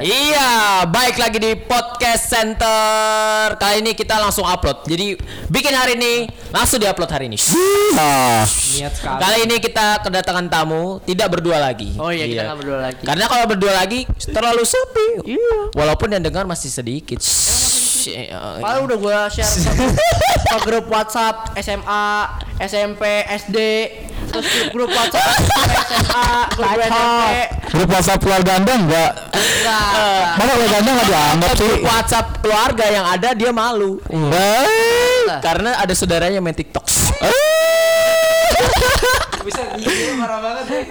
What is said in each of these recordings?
Iya, baik lagi di podcast center. Kali ini kita langsung upload. Jadi bikin hari ini langsung diupload hari ini. Ah, Niat sekali. Kali ini kita kedatangan tamu, tidak berdua lagi. Oh iya, kita nggak berdua lagi. Karena kalau berdua lagi terlalu sepi. Iya. Walaupun yang dengar masih sedikit. Eh, Padahal udah gua share ke grup WhatsApp SMA, SMP, SD, terus grup, WhatsApp SMA, grup SMP. grup WhatsApp keluarga anda enggak? Enggak. Masa keluarga anda enggak dianggap sih? Grup WhatsApp keluarga yang ada dia malu. Eh, Karena ada saudaranya main TikTok. bisa marah banget deh.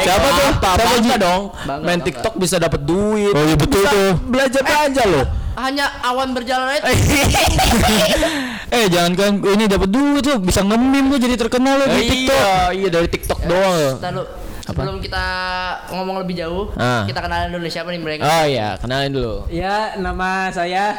Siapa tuh? Siapa, Bangga dong. Main. TikTok bisa dapat duit. Oh iya betul tuh. Belanja belanja loh. Hanya awan berjalan aja. Eh jangan kan ini dapat duit tuh bisa nge-meme tuh jadi terkenal lo di TikTok. Iya, iya dari TikTok doang. Lalu sebelum kita ngomong lebih jauh, Ah. kita kenalin dulu siapa nih mereka. Oh iya, kenalin dulu. Ya, nama saya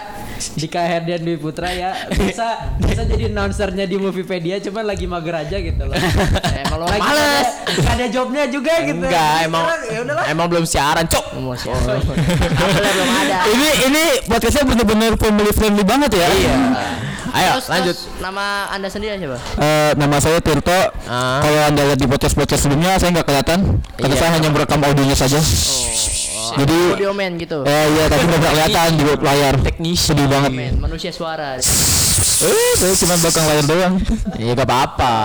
Dika Herdian Dwi Putra ya. Bisa bisa jadi announcernya di Moviepedia, cuman lagi mager aja gitu loh. Eh, kalau Lagi males. ada, nggak ada jobnya juga gitu. Enggak, emang Sekarang, ya emang belum siaran, cok. Kabelnya belum ada. Ini ini podcastnya bener-bener family friendly banget ya. Iya. Ayo, Terus- lanjut. terus nama anda sendiri siapa? Eh, nama saya Tirto. Ah. Kalau anda lihat di podcast podcast sebelumnya saya nggak kelihatan karena Iya. saya hanya merekam audionya saja. Jadi Audio man gitu. eh iya tapi nggak kelihatan di layar. Teknisi. Sedih banget. Man, manusia suara. Eh, saya cuma belakang layar doang. Iya, gak apa-apa.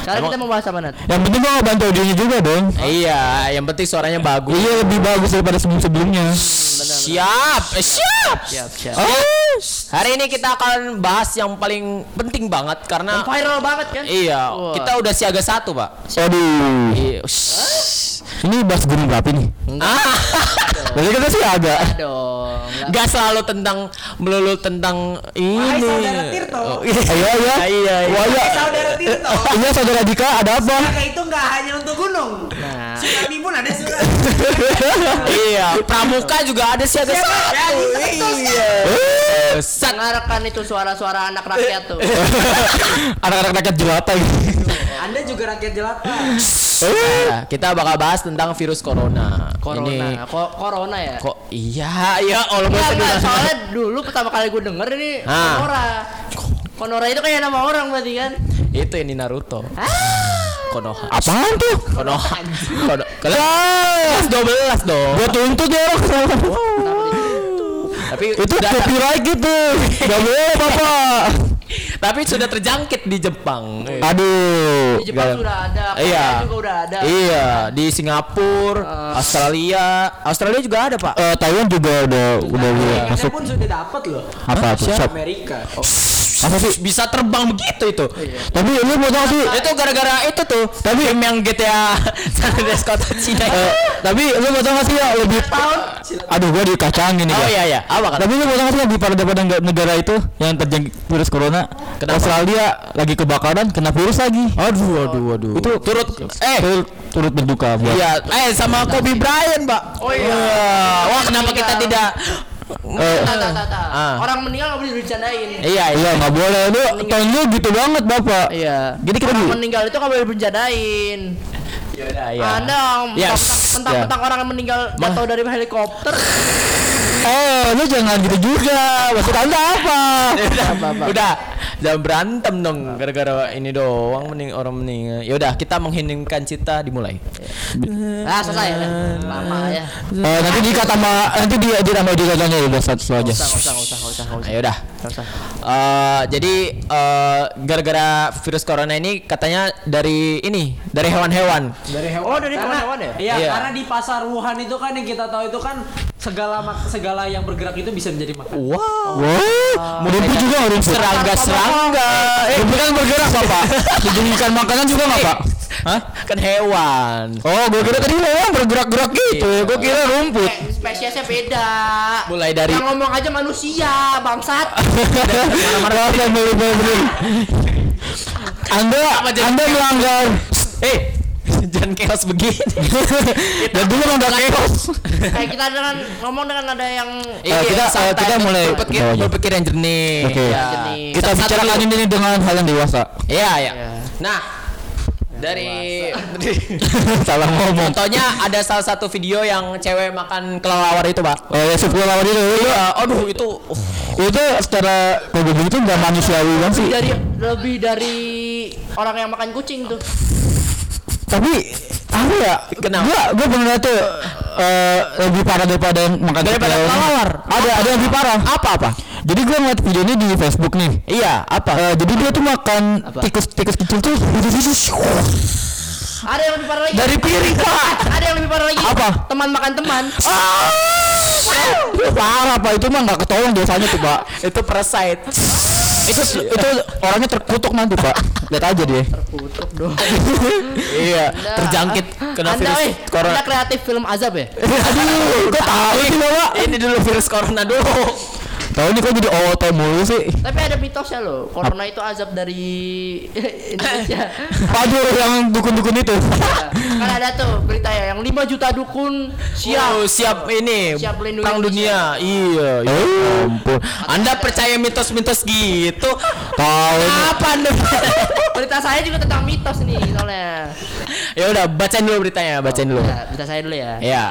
Sekarang kita mau bahas apa Nat? Yang penting gua nggak bantu audionya juga dong. Iya, yang penting suaranya bagus. Iya lebih bagus daripada sebelum-sebelumnya. Siap, eh, siap. Siap, siap. Oh, Hari ini kita akan bahas yang paling penting banget karena Yang viral banget kan? iya, kita udah siaga satu, Pak. aduh. Iya. Ini bahas gunung berapi nih. Ah, Jadi kita sih agak. dong. nggak- Gak selalu tentang melulu tentang ini. Wahai saudara Tirto. Oh, iya, Iya iya. iya, iya. Wah iya. Saudara Tirto. Iya saudara Dika ada apa? Maka itu nggak hanya untuk gunung. Nah, Tsunami pun ada surat. iya, pramuka juga ada siaga Siapa? satu. Ya, kita betul, Iya. Sat. dengarkan itu suara-suara anak rakyat tuh. Anak-anak rakyat jelata gitu. Anda juga rakyat jelata. Nah, kita bakal bahas tentang virus corona. Corona, Ini kok corona ya? kok iya, iya Allah Enggak, masa enggak, soalnya dulu pertama kali gue denger ini Ah. Konora. Konora itu kayak nama orang berarti kan? Itu ini Naruto. Konoha. Apaan tuh? Konoha. Kono. Kelas 12 dong. Gua tuntut ya orang. Tapi Itu copyright gitu. Gak boleh bapak. Tapi sudah terjangkit di Jepang. Aduh. Di Jepang Gak- sudah ada, Korea Iya. juga udah ada. Iya, di Singapura, Eh. Australia, Australia juga ada, Pak. Eh, Taiwan juga udah udah Amerikanya masuk. pun sudah dapat loh. Apa tuh? Siap. Apa sih? Bisa terbang begitu itu. Tapi lu mau tahu sih? Itu gara-gara itu tuh. Tapi game yang GTA San Andreas Kota Cina. Eh, tapi lu mau tahu gak sih ya lebih Aduh gua dikacangin nih Oh Kak. iya iya, apa kan? Tapi lu mau tahu gak sih lebih pada daripada negara itu yang terjangkit virus corona? Kenapa? Australia lagi kebakaran kena virus lagi. Aduh, aduh, aduh. Itu turut eh turut, turut berduka buat. Iya, eh sama Kobe Bryant, Pak. Oh iya. Wah, kenapa kita tidak Eh. Ah. Orang meninggal nggak boleh dibicarain. Iya, iya. Iya nggak boleh lu lu gitu banget bapak. Iya. Jadi kita orang di- meninggal itu nggak boleh dibicarain. Ya udah, ya. Anda Ya, mentang ya. orang yang meninggal jatuh dari helikopter. Eh lu jangan gitu juga. Maksud anda apa? udah, udah, jangan berantem dong gara-gara ini doang mending orang meninggal. Ya udah, kita mengheningkan cita dimulai. Ah, selesai. Lama ya. Eh, nanti Dika tambah nanti dia dia tambah di katanya ya udah satu aja. Usah, usah, nggak usah, usah, usah. Ayo udah. Eh, jadi eh, gara-gara virus corona ini katanya dari ini, dari hewan-hewan. Dari hewan. Oh, dari hewan-hewan ya? Iya, Iya. karena di pasar Wuhan itu kan yang kita tahu itu kan segala mak- segala yang bergerak itu bisa menjadi makanan. Wow. Wow, rumput juga rumput. Serangga-serangga. Eh, Rumput kan bergerak bapak. Dijadikan makanan juga nggak pak? Hah? kan hewan. Oh, gua kira tadi memang bergerak-gerak gitu. Iya. Gua kira rumput. Eh, spesiesnya beda. Mulai dari Yang ngomong aja manusia, bangsat. Ya, boleh. Anda, Anda melanggar. eh jangan chaos begini. Dan dulu melanggar chaos. Kayak kita dengan ngomong dengan ada yang Eh, kita- santai, eh, kita mulai berpikir, berpikir yang jernih. Oke. Ya. Jernih. Kita Satu-satu bicarakan dulu. ini dengan hal yang dewasa. Iya, iya. Iya. Nah, dari Salah ngomong. contohnya ada salah satu video yang cewek makan kelelawar itu pak Oh ya sup lawan itu. Iya, aduh itu uh, itu secara kalau itu nggak manusiawi kan sih. Dari lebih dari orang yang makan kucing tuh. Tapi apa ya? Kenapa? Gua gua bener tuh eh, lebih parah daripada yang makan Daripada kelelawar? Ada ada yang lebih parah. Apa apa? Jadi gua ngeliat video ini di Facebook nih. iya apa Eh, jadi dia tuh makan tikus tikus kecil tuh Ada yang lebih parah lagi. dari piring pak. Ada yang lebih parah lagi. Apa? Teman makan teman. Itu parah pak itu mah nggak ketolong dosanya tuh pak. itu parasite itu itu orangnya terkutuk nanti pak. Lihat aja dia. Kutuk dong. iya Anda- terjangkit kena Anda, virus eh, corona Anda kreatif film azab ya? Aduh, kok tahu sih bapak? ini dulu virus corona dulu Tahu nih kok jadi OOT mulu sih. Tapi ada mitosnya loh. Corona itu azab dari Indonesia. Aduh yang dukun-dukun itu. kan ada tuh berita ya yang 5 juta dukun siap. Oh, siap ini Siap melindungi perang dunia iya ya Oh. ampun anda percaya mitos-mitos gitu Tahu. apa anda Berita saya juga tentang mitos nih soalnya. ya udah bacain dulu beritanya bacain dulu Ya, berita saya dulu ya. ya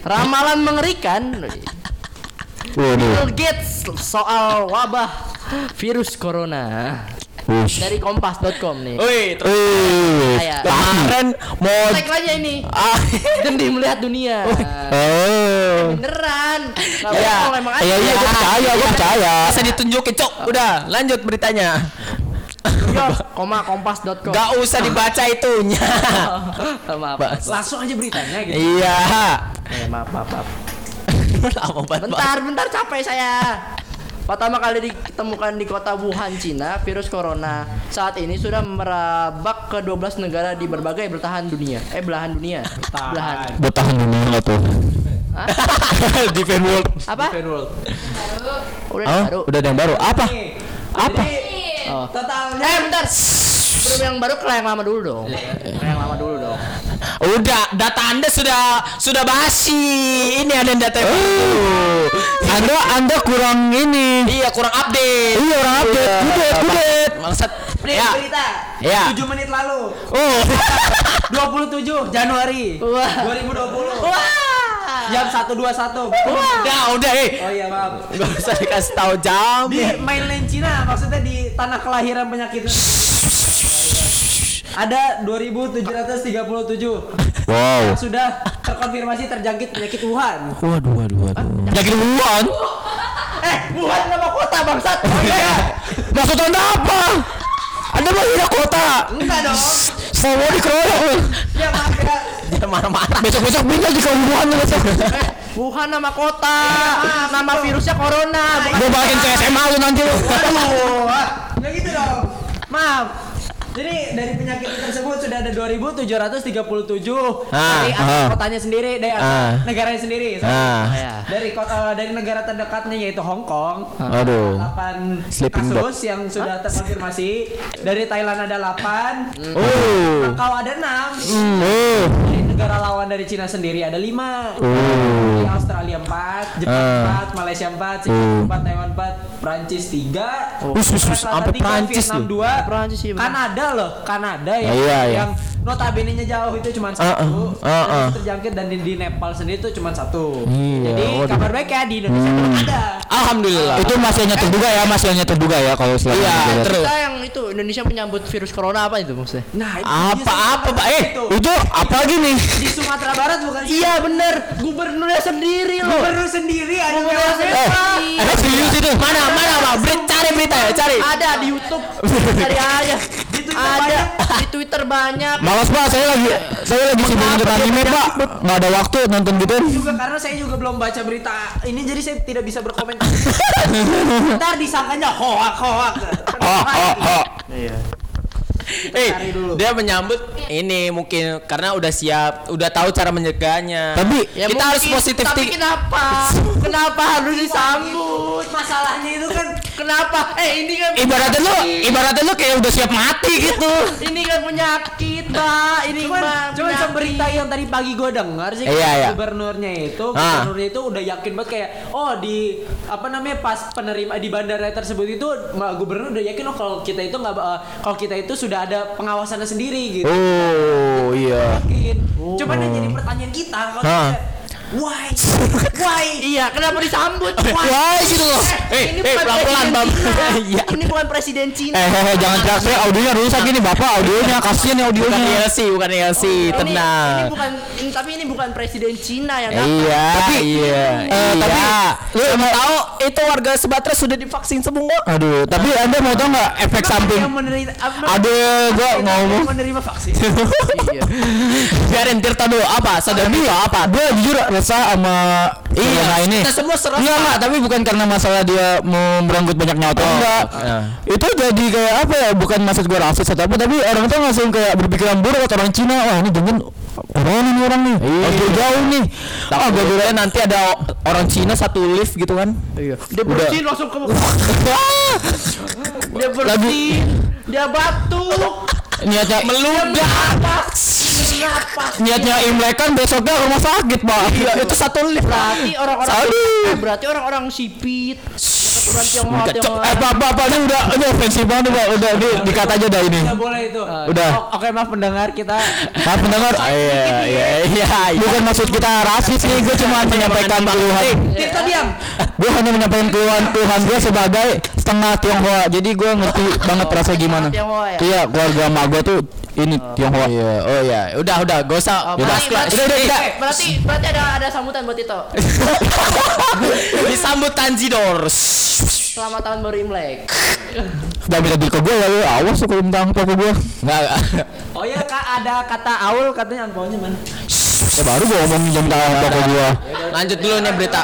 Ramalan mengerikan. Bill Gates soal wabah virus corona dari kompas.com nih. Wih, terus Wih. Kayak- kemarin mau Cek aja ini. ah, Gendi melihat dunia. Oh. Beneran. Nggak Ya. emang aja. Iya iya gue percaya, gue percaya. ditunjukin cok udah lanjut beritanya Yo, koma kompas.com. Gak usah dibaca itunya maaf. Langsung aja beritanya gitu. iya Eh, maaf, maaf, maaf. Apa banget? Bentar, bentar capek saya. Pertama kali ditemukan di kota Wuhan, Cina, virus corona saat ini sudah merabak ke 12 negara di berbagai belahan dunia. Eh, belahan dunia. Belahan. Bertahan dulu nggak tuh? Defend world. Apa? World. Udah Oh, baru. udah ada yang baru. Apa? Apa? Oh. Totalnya Eh, bentar. Belum yang baru ke yang lama dulu dong. Ke yang lama dulu dong. Udah, data anda sudah sudah basi. Ini ada yang data yang. Oh. Anda Anda kurang ini. Iya, kurang update. Iya orang update. Kudet kudet. Maksud ya. berita. Ya. 7 menit lalu. Oh. 27 Januari Wah. 2020. Wah. Jam 1.21. Udah, udah, eh. Oh iya, maaf. Gak usah dikasih tahu jam. Di mainland Cina, maksudnya di tanah kelahiran penyakit itu. Ada 2737 Wow. yang sudah terkonfirmasi terjangkit penyakit Wuhan. Waduh waduh waduh. Yakin Wuhan? Eh, Wuhan nama kota bangsat. Oh iya. Maksud anda apa? Anda mau kota? Enggak dong. Saya mau dikeroyok loh. Ya maaf ya. Dia marah-marah. Besok besok pindah di Wuhan loh besok. Wuhan nama kota. Nama virusnya corona. Gue balikin ke SMA lu nanti lu. Aduh. Enggak gitu dong. Maaf. Jadi dari penyakit tersebut sudah ada 2737 Ah, dari ah. kotanya sendiri, dari Ah. negaranya sendiri. Ah. Ya. Dari kota dari negara terdekatnya yaitu Hong Kong. Aduh. 8 Sleeping kasus yang sudah terkonfirmasi. Dari Thailand ada 8. Oh. Makau ada 6. Oh. Dari negara lawan dari Cina sendiri ada 5. Oh. Di Australia 4, Jepang Ah. 4, Malaysia 4, Oh. Singapura 4, Taiwan 4, Prancis 3, Us, us, us, sampai Prancis Vietnam loh. 2, Prancis benar. Kanada loh, Kanada yang, Ah, iya, iya. yang notabene-nya jauh itu cuma Ah, satu, ah, dan ah. itu terjangkit dan di, di Nepal sendiri itu cuma satu. Iya, Jadi waduh. kabar baik ya di Indonesia belum ada. Alhamdulillah. Itu masih hanya terduga ya, masih hanya terduga ya kalau selama Iya, terus. Kita yang itu Indonesia menyambut virus corona apa itu maksudnya? Nah, itu Apa apa, Pak? Eh, itu. Itu apa lagi nih? di Sumatera Barat bukan sih? Iya bener, gubernurnya sendiri loh. Gubernur sendiri ada Gubernur yang sendiri. Eh, serius itu? Mana mana Pak? Cari berita ya, cari. Ada di YouTube, cari aja. Di Twitter ada banyak. di Twitter banyak. Malas pak, saya lagi saya lagi sibuk nonton anime pak, nggak ada waktu nonton gitu. juga karena saya juga belum baca berita ini jadi saya tidak bisa berkomentar. Ntar disangkanya hoak hoak. Oh oh oh. Iya. Eh, cari dulu. dia menyambut ini mungkin karena udah siap, udah tahu cara menyegahnya. Tapi Ya kita harus mungkin, positif Tapi kenapa? kenapa harus disambut? Masalahnya itu kan Kenapa? Eh ini kan ibaratnya lu, ibaratnya lu kayak udah siap mati gitu. Ini kan penyakit. Mbak ini Cuman, mbak cuman seberita yang tadi pagi gue dengar sih Iya, iya. gubernurnya itu, Ah. gubernurnya itu udah yakin banget kayak oh di apa namanya pas penerima di bandara tersebut itu ma- gubernur udah yakin oh kalau kita itu nggak ba- kalau kita itu sudah ada pengawasannya sendiri gitu. Oh iya. Yakin. Cuman yang jadi pertanyaan kita kalau why? Why? iya kenapa disambut Wah gitu loh. Eh, ini eh bukan pelan-pelan bang. Iya. ini bukan presiden Cina Eh, eh, eh, jangan teriak audionya rusak ini bapak audionya kasihan ya Bukan audionya. ELC, bukan ELC, Ini- ini tenang. bukan ini, tapi ini bukan presiden Cina yang datang. Iya, iya. eh, iya. tapi- lu mau tahu itu warga Sumatera sudah divaksin semua. Aduh, tapi anda mau tau nggak efek samping? Aduh, gua ngomong. menerima vaksin. Iya. Biarin Tirta dulu apa? Sadar dulu apa? Gue jujur resah sama Iya, corona ini. kita semua serasa. Enggak, enggak, tapi bukan karena masalah dia mau merenggut banyak nyawa atau Oh, enggak. iya. Itu jadi kayak apa ya? Bukan maksud gue rasis atau apa, tapi orang tuh langsung kayak berpikiran buruk atau orang Cina. Wah, ini jangan orang ini orang nih. Iya. jauh nih. Ah, gue kira nanti ada orang Cina satu lift gitu kan. Iya. Dia bersin langsung ke dia Lagi bersin, dia batuk, niatnya Meludah. Napas. niatnya Imlek kan besoknya rumah sakit, Pak. Iya, itu satu lift. Berarti orang-orang Aduh. eh, berarti orang-orang sipit. Yang keturunan Tionghoa. Tionghoa. Eh, Pak, Pak, Pak, ini udah ini ofensif banget, Pak. Udah, di, dikat aja dah ini. Nggak boleh itu. Udah. O- Oke maaf pendengar kita. Maaf pendengar. Iya, iya, iya. Bukan maksud kita rasis nih, gue cuma menyampaikan keluhan. Kita diam. Gue hanya menyampaikan keluhan Tuhan gue sebagai setengah Tionghoa. Jadi gue ngerti banget rasanya gimana. Ya? Iya, keluarga emak gue tuh ini Tionghoa. Iya, oh iya. Udah, udah, gak usah. Oh, Udah, berarti, berarti, udah, udah, udah. berarti, berarti ada ada sambutan buat itu. Disambut Tanjidor. Selamat tahun baru Imlek. Gak bisa ke gue ya, lu. awas kalau minta angpau ke gue. Enggak. Oh ya kak ada kata aul katanya angpaunya mana? Ya baru gue ngomongin jam angpau ke gue. Lanjut dulu nih berita.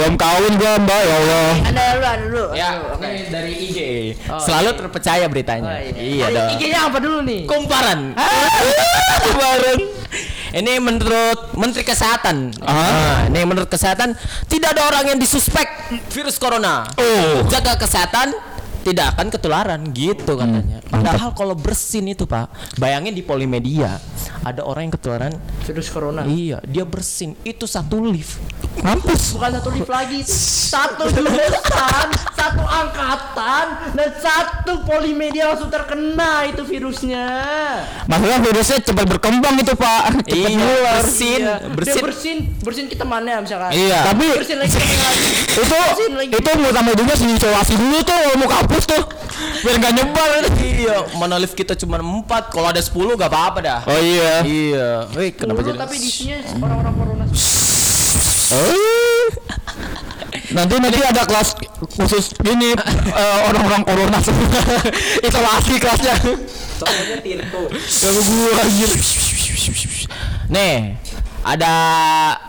Belum kawin gue mbak, ya Allah. Anda dulu, Anda dulu. Ya, oke. dari IG. Oh, Selalu iya. terpercaya beritanya. Oh, Iya Dari dong. IG-nya apa dulu nih? Kumparan. Kumparan. Ini menurut Menteri Kesehatan. Ah. Nah, ini menurut kesehatan tidak ada orang yang disuspek virus corona. Oh. Jaga kesehatan tidak akan ketularan gitu katanya. mantap. Padahal kalau bersin itu Pak, bayangin di Polimedia ada orang yang ketularan. Virus corona. Iya, dia bersin itu satu lift. Mampus. Bukan satu lift lagi, satu jurusan, satu angkatan, dan satu polimedia langsung terkena itu virusnya. Masalah virusnya cepat berkembang itu pak. Cepat Iya, nular. bersin, Iya. bersin. Dia bersin, bersin kita mana misalkan? Iya. Tapi Bersin lagi lagi. itu Bersin lagi. itu mau tambah juga sih isolasi dulu tuh mau kampus tuh biar nggak nyebar Iya, mana lift kita cuma 4, kalau ada 10 gak apa-apa dah. oh iya Iya. Wih, kenapa jadi? tapi di sini orang-orang corona. Eh. nanti nanti ada kelas khusus gini eh, orang-orang corona semua isolasi kelasnya Soalnya Tirto. gak gua anjir Nih, ada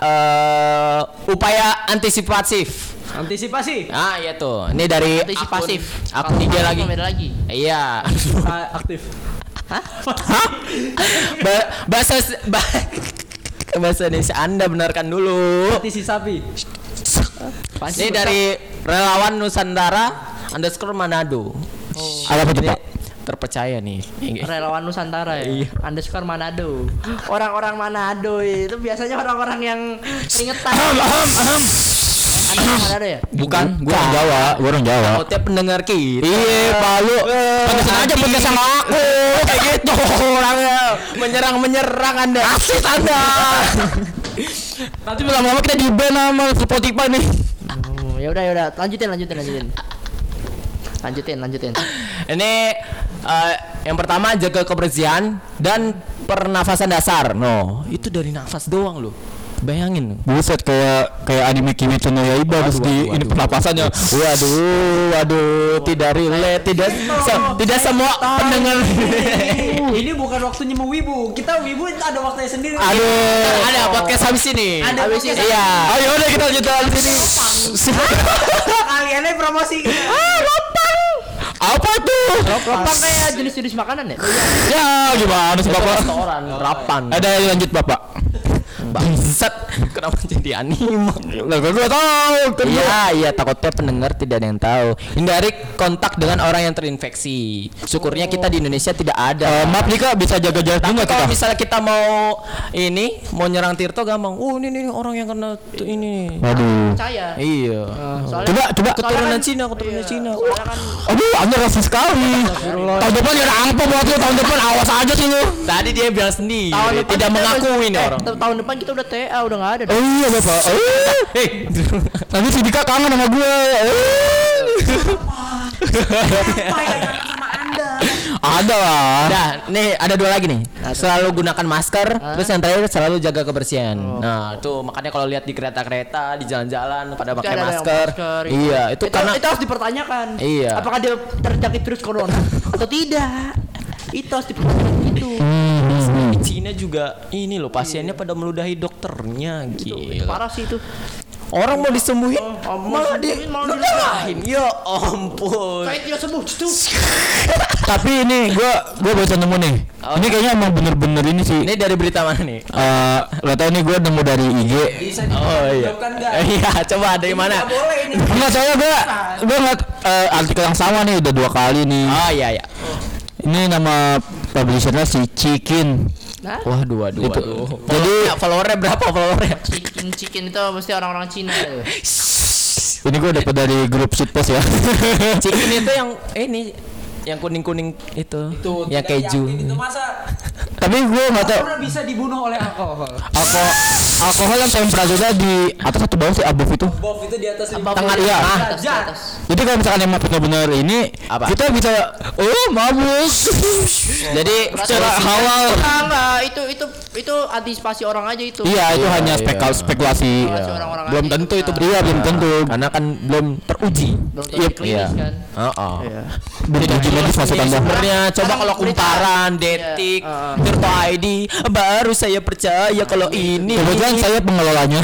eh, upaya antisipasif. Antisipasi. Ah, iya tuh. Ini dari Antisipasif. Akun, akun IG Kalau lagi. beda lagi. Iya. Ah, aktif. Ba- bahasa ba- bahasa Indonesia Anda benarkan dulu. Antisi sapi. Ini dari relawan Nusantara underscore Manado. ada apa tuh Ini pak terpercaya nih. Relawan Nusantara ya. Iya. Underscore Manado. Orang-orang Manado itu biasanya orang-orang yang keringetan. Orang Manado ya? Bukan, gua orang Jawa gua orang Jawa. Takutnya pendengar kita. iya pak lu pantesan aja Adi. podcast sama aku. Kayak gitu. Orangnya. Menyerang menyerang anda. Asis anda. Nanti lama-lama kita di ban sama Spotify nih. Oh, ya udah ya udah, lanjutin lanjutin lanjutin. Lanjutin lanjutin. ini eh, yang pertama jaga kebersihan dan pernafasan dasar. No itu dari nafas doang loh bayangin Buset kayak kayak anime Kimetsu no Yaiba terus di ini pernapasannya. waduh waduh tidak relate tidak se- tidak semua pendengar Ini bukan waktunya mau wibu. Kita wibu ada waktunya sendiri. Aduh. ada podcast habis ini Ada Habis ini. iya Ayo udah kita lanjut sini. Kalian promosi. Apa tuh? Ropang kayak jenis-jenis makanan ya? Ya gimana sih bapak? restoran rapan Ada yang lanjut bapak. Bangsat, kenapa jadi anime? Lah gua gak tahu. Kan Iya, iya takutnya pendengar tidak ada yang tahu. Hindari kontak dengan orang yang terinfeksi. Syukurnya kita di Indonesia tidak Eh, ada. maaf nih kak, bisa jaga jarak juga kalau kita. misalnya kita mau ini mau nyerang Tirto gampang. Oh ini nih orang yang kena tuh ini. Waduh. Percaya. Iya. Soalnya- Coba, coba. Keturunan kan- Cina, keturunan iya, Cina. Kan Aduh, anda rasis sekali. Tahun depan ya ada buat lu. Tahun depan awas aja sih lu. Tadi dia bilang sendiri tahun depan tidak mengakui nih eh, orang. ta- Tahun depan kita udah TA udah nggak ada. Oh iya bapak. Eh, Hei, Nanti si Dika kangen sama gue. Eh. Ada lah. Nah, nih ada dua lagi nih. Selalu gunakan masker, terus yang terakhir selalu jaga kebersihan. Nah, tuh makanya kalau lihat di kereta-kereta, di jalan-jalan pada pakai ada yang masker. masker, Iya, itu, karena itu harus dipertanyakan. Iya. Apakah dia terjangkit virus corona atau tidak? Itu harus dipertanyakan itu. di Cina juga ini loh pasiennya pada meludahi dokternya gila. Parah sih itu. Orang mau disembuhin Oh, mau malah di ludahin. Ya ampun. Saya tidak sembuh itu. Tapi ini gue gue baca nemu nih. Ini kayaknya emang bener-bener ini sih. Ini dari berita mana nih? Eh, lo tau ini gue nemu dari IG. Bisa Oh iya. Iya, coba dari mana? Nggak boleh ini. Enggak saya gue gue ngeliat eh, artikel yang sama nih udah dua kali nih. Oh iya iya. Ini nama publishernya si Chicken. Nah, Waduh waduh Itu. waduh. Jadi Followernya berapa berapa followernya? chicken chicken itu mesti orang-orang Cina. ya. ini gue dapat dari grup shitpost ya. Chicken itu yang ini yang kuning-kuning itu, Tuh, yang keju. Itu masa Tapi gue nggak tahu bisa dibunuh oleh alkohol. alkohol alkohol yang temperaturnya di atas atau bawah sih above itu. Bob itu di atas lima Tengah iya. Jadi kalau misalkan emang benar-benar ini Apa? kita bisa oh mabuk. Jadi secara halal. Itu antisipasi orang aja itu. Iya, itu Iya, hanya iya. spekul spekulasi. Spekulasi orang-orang belum aja tentu itu, itu nah. Iya, belum tentu. karena kan belum teruji. Belum Iya, klinis iya. kan. Heeh. Iya. Belum uji medis maksud Ini anda. sebenarnya coba kalau kumparan, detik, Iya, heeh. Tirto ID, baru saya percaya kalau ini. Kebetulan saya pengelolanya.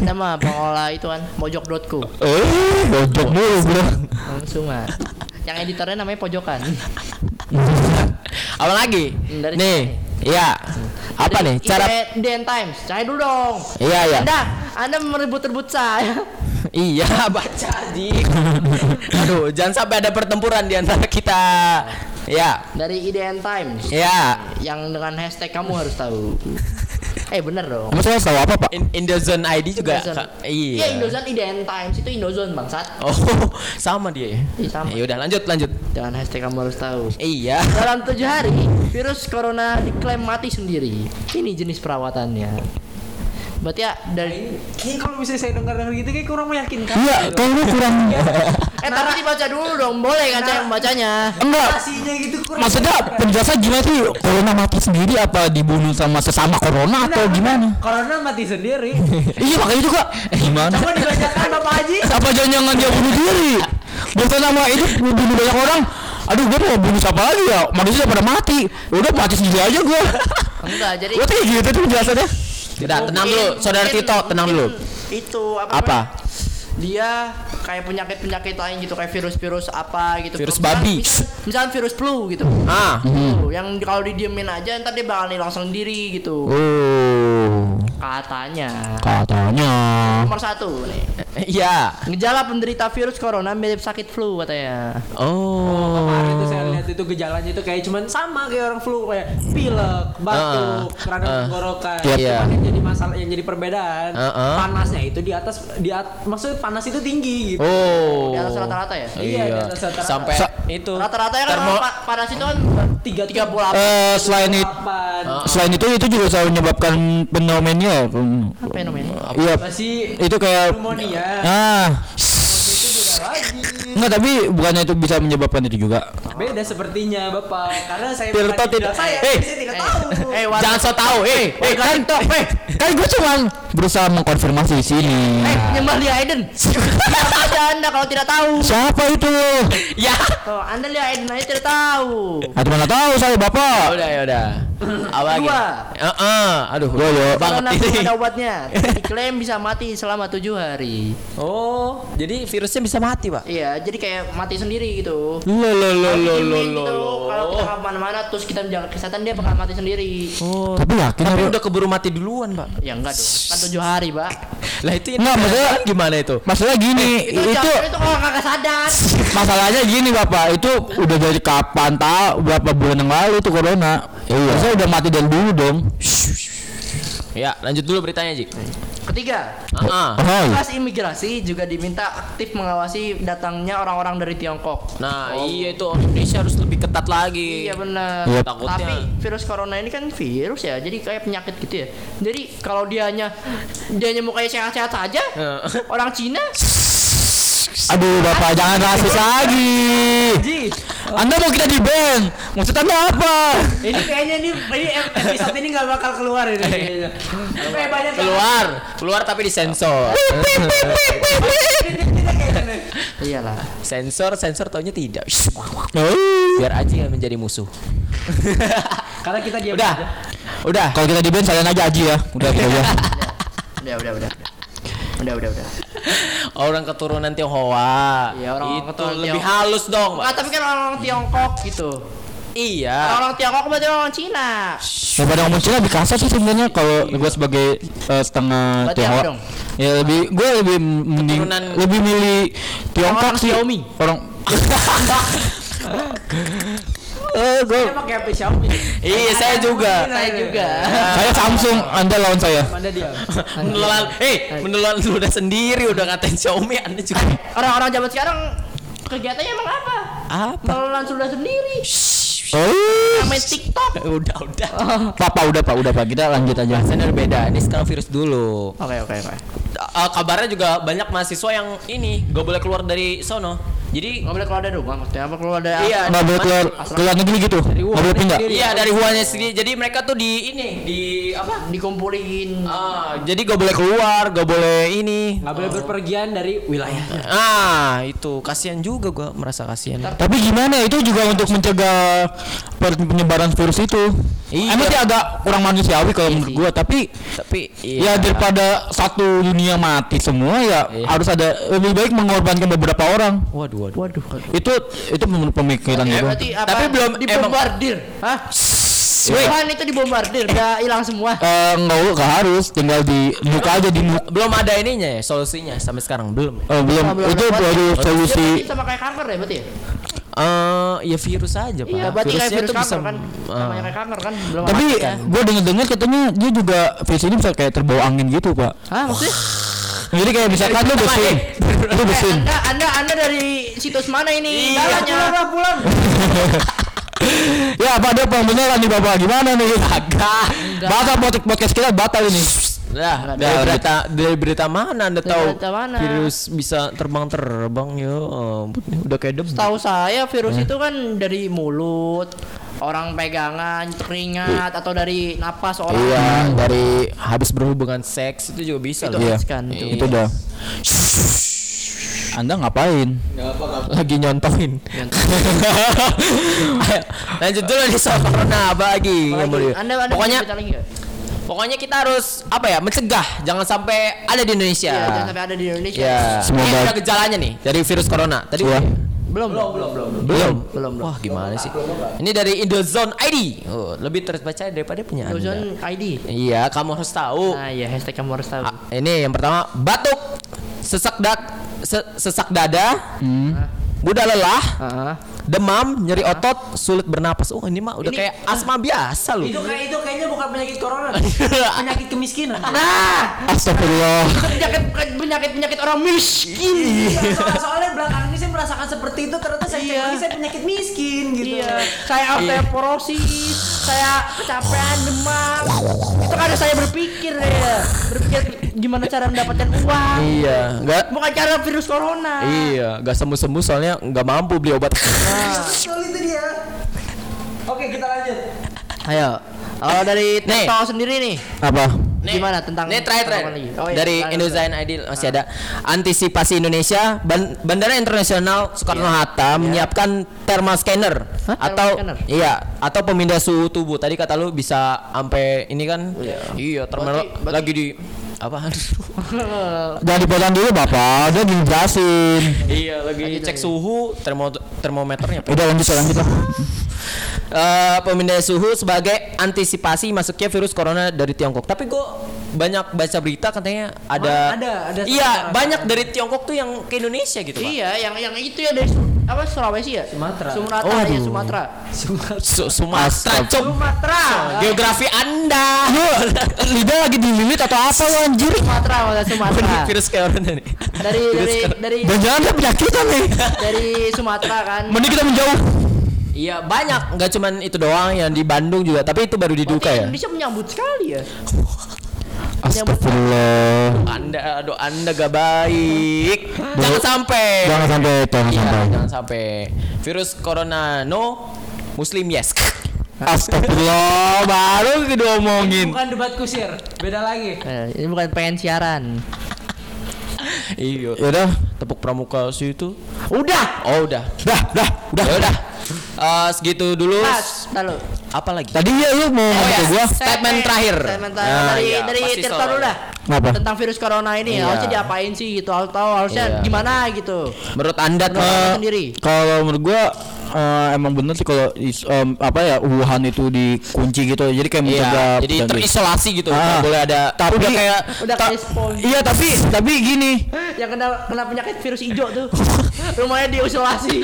Ada mah pengolah itu kan mojok.co. Eh, bojok dulu, Bro. Langsung mah. Yang editornya namanya pojokan. Apa lagi? Dari Nih, iya. Apa Dari nih cara? IDN Times. Cari dulu dong. Iya iya. Anda, Anda merebut-rebut saya. Iya baca Dik. Aduh, jangan sampai ada pertempuran di antara kita. Ya, Dari IDN Times. ya. Yang dengan hashtag kamu harus tahu. Eh bener dong. Kamu saya tahu apa, Pak? In Indozone ID juga. Indozone. Iya, iya. Indozone IDN Times itu Indozone bangsat. Oh, sama dia. ya? Iya, sama. Ya udah lanjut lanjut. Dengan hashtag kamu harus tahu. Iya. Dalam tujuh hari, virus corona diklaim mati sendiri. Ini jenis perawatannya. Berarti ya dari Kayaknya kalau misalnya saya dengar dengar gitu kayak kurang meyakinkan. Iya, kamu kurang Eh tapi dibaca dulu dong, boleh kan saya membacanya enggak. Gitu kurang. Maksudnya penjelasan gimana sih? Corona mati sendiri apa dibunuh sama sesama corona atau gimana? Corona mati sendiri. Iya makanya juga eh, gimana? Coba dibacakan Bapak Haji. Apa jangan-jangan dia bunuh diri? Bukan nama itu bunuh banyak orang. Aduh, gue mau bunuh siapa lagi ya? Manusia pada mati. Udah mati sendiri aja gue. Enggak, jadi Gue kayak gitu tuh penjelasannya. Udah tenang dulu, Saudara Tito, tenang dulu. Itu apa? Apa? Dia kayak penyakit-penyakit lain gitu kayak virus-virus apa gitu. Virus Misalkan- babi. Misalkan virus flu gitu. Ah, Tuh, yang kalau didiemin aja ntar dia bakal hilang sendiri gitu. Oh, Katanya. katanya. Nomor satu nih. iya. Gejala penderita virus corona mirip sakit flu katanya. Oh. Kemarin itu saya lihat itu gejalanya itu kayak cuman sama kayak orang flu kayak pilek, batuk, radang ah. tenggorokan. Iya. Cuman yang jadi masalah yang jadi perbedaan Ah, ah. panasnya itu di atas di at, maksudnya panas itu tinggi gitu. Oh. Di atas rata-rata ya? Iya, di atas rata-rata. Sampai Sa- itu. Rata-rata ya kan Termo- pa- panas itu kan Tiga tiga puluh Eh, selain itu, delapan. Ah. selain itu itu juga selalu menyebabkan apa fenomena? Iya, itu kayak pneumonia. ah, itu beda lagi. Enggak tapi bukannya itu bisa menyebabkan itu juga. Beda sepertinya Bapak. Karena saya Tirta bukan tidak- saya, Eh, saya tidak eh, tahu. eh, warga- Jangan so tahu, eh, eh kan, eh, Kan gue cuma berusaha mengkonfirmasi di sini. Eh, penyembah Lia Aiden. Siapa aja Anda kalau tidak tahu? Siapa itu? ya. Oh, Anda Lia Aiden aja tidak tahu. Aku mana tahu saya bapak. Udah ya udah. Apa lagi? Dua. Heeh. Aduh, Gua yo. banget ini. ada obatnya. Diklaim bisa mati selama tujuh hari. Oh, jadi virusnya bisa mati, Pak? Iya, jadi kayak mati sendiri gitu. Lo lo lo Kalau lo lo didiemin lo. gitu, Kalau kita ke mana-mana terus kita menjaga kesehatan dia bakal mati sendiri. Oh. Tapi yakin Tapi udah keburu mati duluan, Pak. Ya enggak dong. Kan tujuh hari, Pak. Lah itu Nggak, maksudnya- gimana itu? Masalah gini, Itu, itu jangan- itu kalau kakak sadar. masalahnya gini bapak, itu udah dari kapan tahu berapa bulan yang lalu itu corona. Iya. Saya udah mati dari dulu dong. Ya, lanjut dulu beritanya, Jik. Ketiga. Oh, Petugas imigrasi juga diminta aktif mengawasi datangnya orang-orang dari Tiongkok. Nah, iya itu Indonesia harus lebih ketat lagi. Iya benar. Iya. Takutnya. Tapi virus corona ini kan virus ya, jadi kayak penyakit gitu ya. Jadi kalau dianya dianya mukanya sehat-sehat saja, Heeh. orang Cina aduh bapak jangan rasis lagi. Anda mau kita di ban? Maksud anda apa? Ini kayaknya ini ini episode ini nggak bakal keluar ini. banyak yang- keluar, keluar tapi disensor. iyalah. sensor, sensor taunya tidak. Biar aja yang menjadi musuh. Karena kita diam Udah. aja. Udah. Kalau kita di ban kalian aja aja ya. Udah gitu aja. Udah, udah, udah. Udah, udah, udah. Orang keturunan Tionghoa. Iya, orang itu keturunan lebih Tionghoa. halus dong, Pak. Nah, tapi kan orang Tiongkok gitu. Iya. Orang Tiongkok berarti orang Cina. Daripada ngomong Cina lebih kasar sih sebenarnya kalau gue sebagai eh, setengah Berarti apa Tionghoa. dong? Ya lebih gue lebih mending Keturunan- lebih milih Tiongkok Orang sih. Xiaomi. Orang Eh, gue Dia pakai HP Xiaomi. Iya, saya juga. Saya juga. saya Samsung, Anda lawan saya. Anda diam. Menelan, eh, menelan lu udah sendiri udah ngatain Xiaomi Anda juga. Orang-orang zaman sekarang kegiatannya emang apa? Apa? Menelan sudah sendiri. Oh, Main TikTok. udah, udah. Papa udah pak, udah pak. Kita lanjut aja. Bahasannya udah beda. Ini sekarang virus dulu. Oke, oke, oke. Eh, kabarnya juga banyak mahasiswa yang ini gak boleh keluar dari sono. Jadi Nggak boleh keluar dari rumah maksudnya apa keluar dari Iya. Nggak boleh keluar keluar negeri gitu. Nggak boleh pindah. Iya dari Wuhannya sendiri. Jadi mereka tuh di ini di apa? dikumpulin. Ah, jadi gak boleh keluar, gak boleh ini. Nggak boleh berpergian dari wilayahnya. Ah, itu kasihan juga gua merasa kasihan. Tapi gimana itu juga untuk mencegah penyebaran virus itu. Iya. Emang sih agak kurang manusiawi kalau Iya menurut gua, tapi Tapi ya daripada satu dunia mati semua ya Iya. harus ada lebih baik mengorbankan beberapa orang. Waduh, waduh. Waduh. Itu itu pemikiran gitu. berarti apa? Tapi belum- dibombardir. Hah? Wuhan itu dibombardir, udah hilang semua. Eh enggak enggak harus tinggal di buka aja di Belum ada ininya ya, solusinya sampai sekarang belum. Oh, belum. Itu baru solusi berarti sama kayak kanker ya berarti ya? Eh, ya virus aja, Pak. Iya, berarti kayak Virusnya virus tuh kanker bisa- kan. Namanya kayak kanker kan belum tapi kan. gue denger dengar katanya dia juga virus ini bisa kayak terbawa angin gitu pak Hah, maksudnya? Jadi kayak misalkan lu bersin lu bersin Anda, anda, anda dari situs mana ini? Iya, Dalanya. pulang. ya apa ada beneran nih bapak gimana nih agak batal podcast podcast kita batal ini Nah, Nggak dari berita dari berita mana Anda tahu berita mana? virus bisa terbang-terbang ya? ampun. Udah kayak debu. Tahu saya virus itu kan dari mulut, orang pegangan, keringat atau dari napas orang. Iya, dari habis berhubungan seks itu juga bisa. Itu Iya. kan, itu. itu udah anda ngapain Lagi nyontoin. Ayo, lanjut dulu nih soal corona apa lagi di- anda, anda pokoknya lagi pokoknya kita harus apa ya mencegah jangan sampai ada di Indonesia. Iya, jangan sampai ada di Indonesia. Ya. Semoga- Ini ada gejalanya nih dari virus corona. Tadi Iya. Belum, belum, belum, belum. belum. Belum, belum. Wah, gimana sih? Ini dari Indozone ID. Oh, lebih terpercaya daripada punya Anda. Ozon ID. Iya, kamu harus tahu. Nah, iya hashtag kamu harus tahu. Ah, ini yang pertama batuk, sesak dak, se- sesak dada, mudah lelah, Heeh. Demam, nyeri otot, sulit bernapas. Oh ini mah udah Ini- kayak asma biasa loh. Itu kayak itu kayaknya bukan penyakit corona. penyakit kemiskinan. Nah, astagfirullah itu penyakit penyakit penyakit orang miskin. Iya, soal- soalnya belakangan ini saya merasakan seperti itu ternyata saya Iya. lagi saya penyakit miskin gitu. Iya, saya osteoporosis, saya kecapean, demam. Itu kan saya berpikir ya, berpikir gimana cara mendapatkan uang. Iya, nggak. Bukan cara virus corona. Iya, nggak sembuh sembuh soalnya nggak mampu beli obat. Betul itu dia. Oke, kita lanjut. Ayo, kalau dari Nih. Teto sendiri nih, apa Nih, Gimana tentang Nih terakhir? Oh, iya, dari terakhir, Indonesia Ideal masih ada antisipasi Indonesia Ban- Bandara Internasional Soekarno Hatta menyiapkan thermal scanner Hah? atau Thermal scanner? iya atau pemindah suhu tubuh. Tadi kata lu bisa sampai ini kan? Iya, termal Berarti- berarti- lagi di apa? Jangan dipotong dulu bapak, dia dijelasin. iya, lagi cek suhu termo termometernya. Udah lanjut lanjut lah. Eh, pemindahan suhu sebagai antisipasi masuknya virus corona dari Tiongkok. Tapi gue banyak baca berita katanya ada ada, ada iya banyak dari Tiongkok tuh yang ke Indonesia gitu pak. Iya, yang yang itu ya dari apa Sulawesi ya? Sumatera. Sumatera Oh, ya. Sumatera. Su- Sumatera cok. Sumatera. Geografi anda. Lu lidah lagi dililit atau apa lu anjir? Sumatera maksudnya Sumatera. virus corona nih. Dari dari dari Dan jangan dia penyakitan nih. dari Sumatera kan. Mending kita menjauh. Iya banyak, nggak cuman itu doang yang di Bandung juga, tapi itu baru diduga Berarti ya. Indonesia menyambut sekali ya. Astagfirullah. Anda, aduh anda gak baik. Jangan sampai. Jangan sampai, jangan Iya, sampai. jangan sampai. Virus corona no, Muslim yes. Astagfirullah, baru kita omongin. Bukan debat kusir, beda lagi. Eh, ini bukan pengen siaran. iya. Yaudah, Tepuk pramuka sih itu. Udah. Oh udah. dah, dah, udah. Ya udah. Eh, segitu dulu. Mas, lalu. Apa lagi? Tadi ya lu mau Oh ngomong ya, ke gua. statement terakhir. Statement terakhir Nah, dari iya, dari Tirta dulu dah. Ngapa? Tentang virus corona ini Iya. harusnya diapain sih gitu atau harusnya Iya. gimana gitu. Menurut anda Menurut Anda sendiri. Kalau menurut gua eh, emang bener sih kalau em, apa ya Wuhan itu dikunci gitu. Jadi kayak Iya, mencegah jadi dan- terisolasi gitu. Ah. Nggak boleh ada. Tapi- udah kayak Udah Ta- kayak. Iya, tapi tapi gini. Yang kena kena penyakit virus hijau tuh. Rumahnya diisolasi.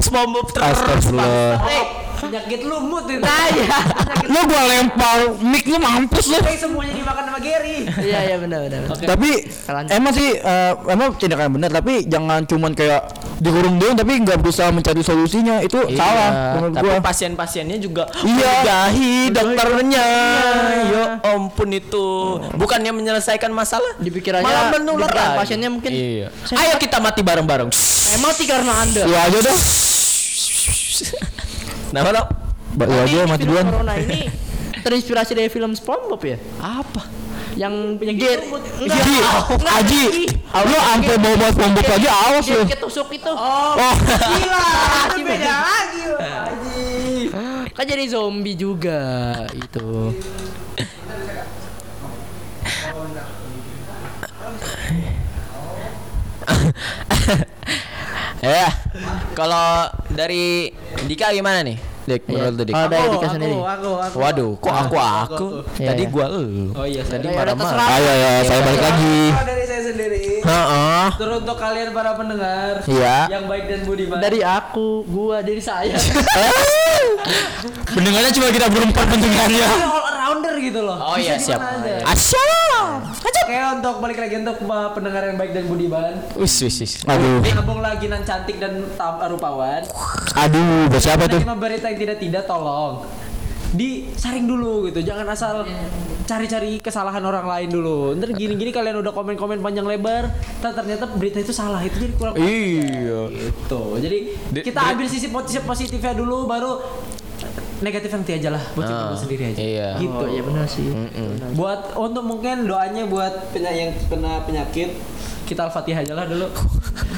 SpongeBob terus. Astagfirullah. Penyakit lumut itu. Nah, iya. Lu gua lempar mic lu mampus lu. Eh, semuanya dimakan sama Gary. Iya, iya benar benar. Tapi Lanjut. emang sih eh, emang tindakan benar tapi jangan cuman kayak dikurung doang tapi nggak berusaha mencari solusinya itu Iya, salah menurut tapi gua. pasien-pasiennya juga Iya. mengahi dokternya. Ya ampun itu. Bukannya menyelesaikan masalah, Dipikir aja malah menular pasiennya mungkin Iya. Ayo kita mati bareng-bareng. saya mati karena Anda. Lu aja dah. Nah, mana? Ba- Lu aja mati duluan. Corona ini terinspirasi dari film SpongeBob ya? Apa? Yang yang Ger enggak. Ji, enggak, Aji, Ji. lu sampai bawa bawa pembuk aja awas lu. ketusuk itu. Oh, Oh, gila. Aji, beda lagi Aji. Kan jadi zombie juga itu. Ya. Kalau dari Dika gimana nih? Dik, Iya. menurut lu, Dik. Kalau dari Aku, Dika aku, sendiri. aku, aku. Waduh, kok aku aku? Iya, Tadi iya. gua elu. Oh iya, Tadi marah-marah. ayo ya, saya balik lagi. Dari saya sendiri. Heeh. Teruntuk kalian para pendengar Iya. yang baik dan budiman. Dari aku, gua, dari saya. Pendengarnya cuma kita berempat pendengarnya. Arounder gitu loh. Oh iya, siap. di mana aja. Asya. Oke untuk balik lagi untuk pendengar yang baik dan budiman. Wis wis wis. Aduh, Sambung lagi nan cantik dan rupawan. aduh, buat siapa tuh? Nanti berita yang tidak tidak tolong disaring dulu gitu jangan asal cari-cari kesalahan orang lain dulu ntar gini-gini kalian udah komen-komen panjang lebar ntar ternyata berita itu salah itu jadi kurang Iya. gitu jadi Di- kita ambil sisi positif positifnya dulu baru negatif nanti aja lah buat Ah, sendiri aja iya. gitu Oh iya benar sih. buat untuk mungkin doanya buat penya- yang kena penyakit kita al-fatihah aja lah dulu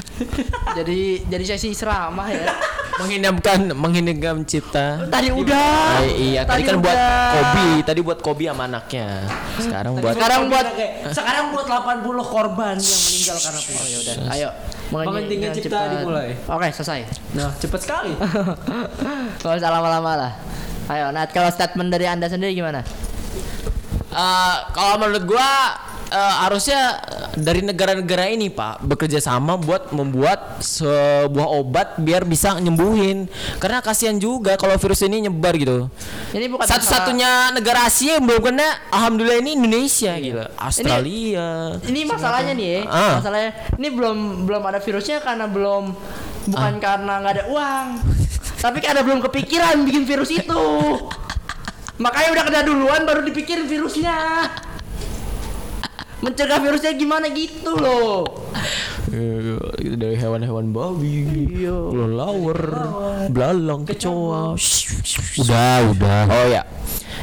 Jadi jadi sesi ceramah ya. Menghindarkan menghindarkan cipta. Tadi udah. Ah, iya, tadi, kan buat udah. Kobi, tadi buat Kobi sama anaknya. Sekarang buat Sekarang buat- sekarang buat 80 korban yang meninggal karena penyakit. Udah, ayo. Menghentikan cipta dimulai. Oke, selesai. Nah, cepet sekali. Kalau usah lama-lama lah. Ayo, Nat, kalau statement dari Anda sendiri gimana? Eh, kalau menurut gua eh, harusnya dari negara-negara ini Pak bekerja sama buat membuat sebuah obat biar bisa nyembuhin. Karena kasihan juga kalau virus ini nyebar gitu. Ini bukan Satu-satunya negara Asia yang belum kena, alhamdulillah ini Indonesia gila. Australia. masalah- Ini masalahnya nih, ya. Ah. masalahnya ini belum belum ada virusnya karena belum bukan Ah. karena nggak ada uang, tapi karena belum kepikiran bikin virus itu. Makanya udah kena duluan baru dipikirin virusnya. Mencegah virusnya gimana gitu loh. Iya, gitu dari hewan-hewan babi, Iya. kelelawar, belalang, kecoa. Udah, udah. Oh ya,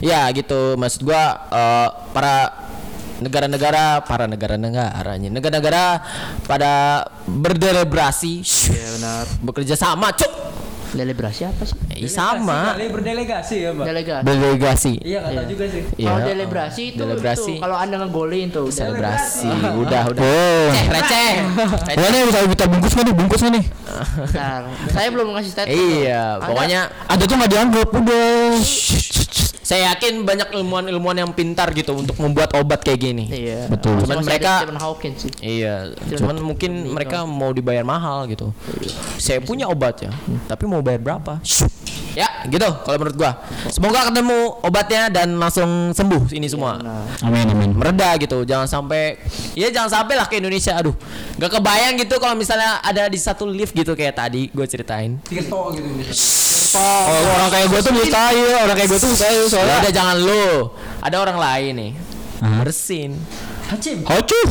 ya gitu. Maksud gua eh, para negara-negara para negara-negaranya negara-negara pada berdelebrasi Iya benar. bekerja sama cuk Delebrasi apa sih? Eh, sama Kali berdelegasi ya, Pak. Delegasi. delegasi Iya, kata juga sih. Kalau Iya. delebrasi itu, Delebrasi. itu kalau anda ngegolin tuh udah. selebrasi udah udah Oh. receh receh Wah nih bisa kita bungkus nggak nih? Bungkus nih? Bentar. Saya belum ngasih statement. iya pokoknya Ada tuh nggak dianggap udah. Saya yakin banyak ilmuwan-ilmuwan yang pintar gitu untuk membuat obat kayak gini Iya. Betul. Cuman mereka- Stephen Hawking sih. Iya, cuman mungkin mereka mau dibayar mahal gitu. Saya punya obat ya, tapi mau bayar berapa? Ya, gitu kalau menurut gua. Semoga ketemu obatnya dan langsung sembuh ini semua. Amin amin. Mereda gitu, jangan sampai ya jangan sampai lah ke Indonesia. Aduh, gak kebayang gitu kalau misalnya ada di satu lift gitu kayak tadi gue ceritain. Tirto gitu Oh, orang kayak gue tuh mustahil, orang kayak gue tuh mustahil Ya soalnya. udah jangan lu. Ada orang lain nih. Bersin. Hacim. Hacuh.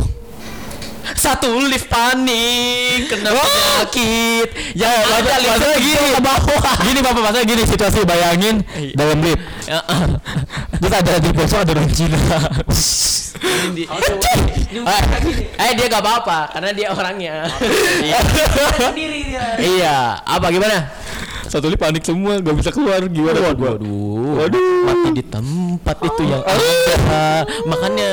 Satu lift panik kena penyakit. Ya Masa- ada lift masalah gini, ke bawah. gini bapak masalah gini situasi bayangin dalam lift. Ya, Terus ada di bawah ada orang Cina. Eh, dia gak apa-apa karena dia orangnya. Iya. sendiri dia. iya, apa gimana? Satu lift panik semua, gak bisa keluar gimana tuh gua? Waduh, Waduh. mati di tempat itu yang ada. Makanya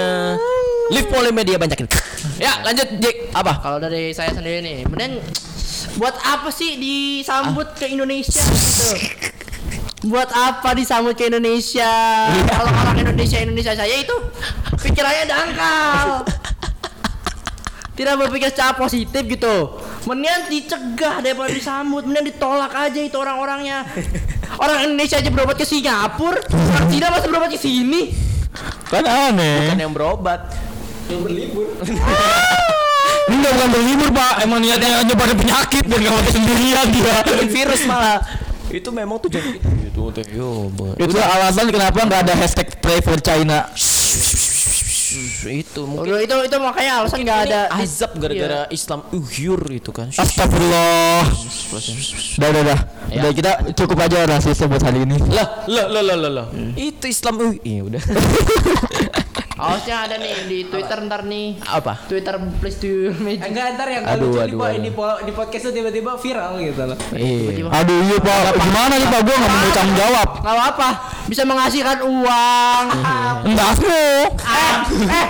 lift polimedia banyakin. Ya, lanjut Jik. Apa? Kalau dari saya sendiri nih, mending buat apa sih disambut ke Indonesia gitu? Buat apa disambut ke Indonesia? Kalau orang Indonesia Indonesia saya itu pikirannya dangkal. Tidak berpikir secara positif gitu. Mendingan dicegah daripada disambut, mendingan ditolak aja itu orang-orangnya. Orang Indonesia aja berobat ke Singapura, orang Cina masih berobat ke sini. Kan aneh. Bukan yang berobat. Enggak bukan berlibur pak, emang niatnya nyebarin penyakit biar gak mati sendirian dia. Virus malah. Itu memang tujuan. Itu teh yo. Ba. Itu alasan kenapa nggak ada hashtag pray for China. Itu mungkin Udah itu itu makanya alasan nggak ada azab gara-gara Islam uhyur itu kan. Astagfirullah. Udah udah udah. Ya. Udah kita cukup aja rasisnya buat hari ini. Lah, lah, lah, lah, lah, lah. Itu Islam uh, iya udah. Harusnya ada nih di Twitter ntar nih. Apa? Twitter please do me. Enggak ntar yang Aduh, lucu di, aduh, po- aduh. di, di podcast itu tiba-tiba viral gitu loh. Iya. Aduh iya pak, gimana nih pak? Gue nggak mau tanggung jawab. Gak apa bisa menghasilkan uang. Enggak mau. eh, eh,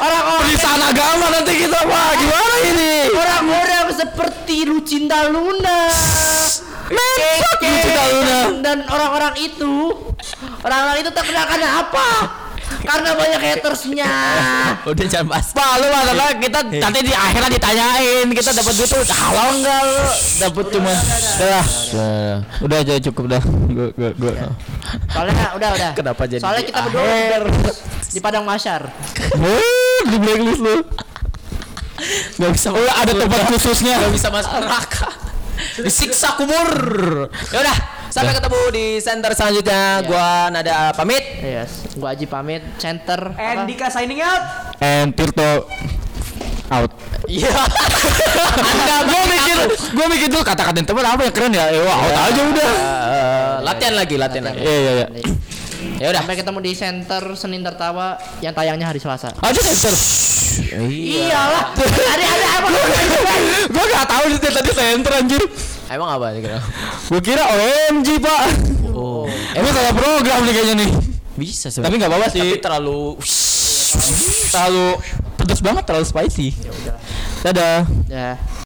orang-orang Penistaan agama nanti kita pak. Gimana ini? orang-orang seperti Lucinta Luna. Fuck you, Cinta Luna. Dan orang-orang itu, orang-orang itu terkenal karena apa? Karena banyak hatersnya. Udah jangan bahas. Pak lu karena kita nanti di akhirat ditanyain kita dapat duit tuh halal enggak lu? Dapat cuma udah lah. Udah aja cukup dah. Gua gua gua. Soalnya udah udah. Kenapa jadi Soalnya di kita berdua di padang masyar. Oh, di blacklist lu. Gak bisa Oh, ada tempat khususnya. Gak bisa masuk neraka. Disiksa kubur. Ya udah, sampai ketemu di center selanjutnya. Gua Nada pamit. Yes, gua Aji pamit. Center. And apa? Dika signing out. And Tirto out. Iya. Enggak, gua mikir, gua mikir tuh kata-kata temen apa ya keren ya? Eh, wah, out aja udah. Eh, latihan lagi, latihan lagi. Iya, iya, iya. Ya udah. Sampai ketemu di center Senin Tertawa yang tayangnya hari Selasa. Aja center. Iyalah. Ada ada apa? gua gak tahu di tadi center anjir. Emang apa kira? Gua kira OMG, Pak. Oh. Emang salah program nih kayaknya nih. Bisa Tapi nggak apa-apa sih. Tapi terlalu Terlalu pedas banget, terlalu spicy. Dadah. Ya.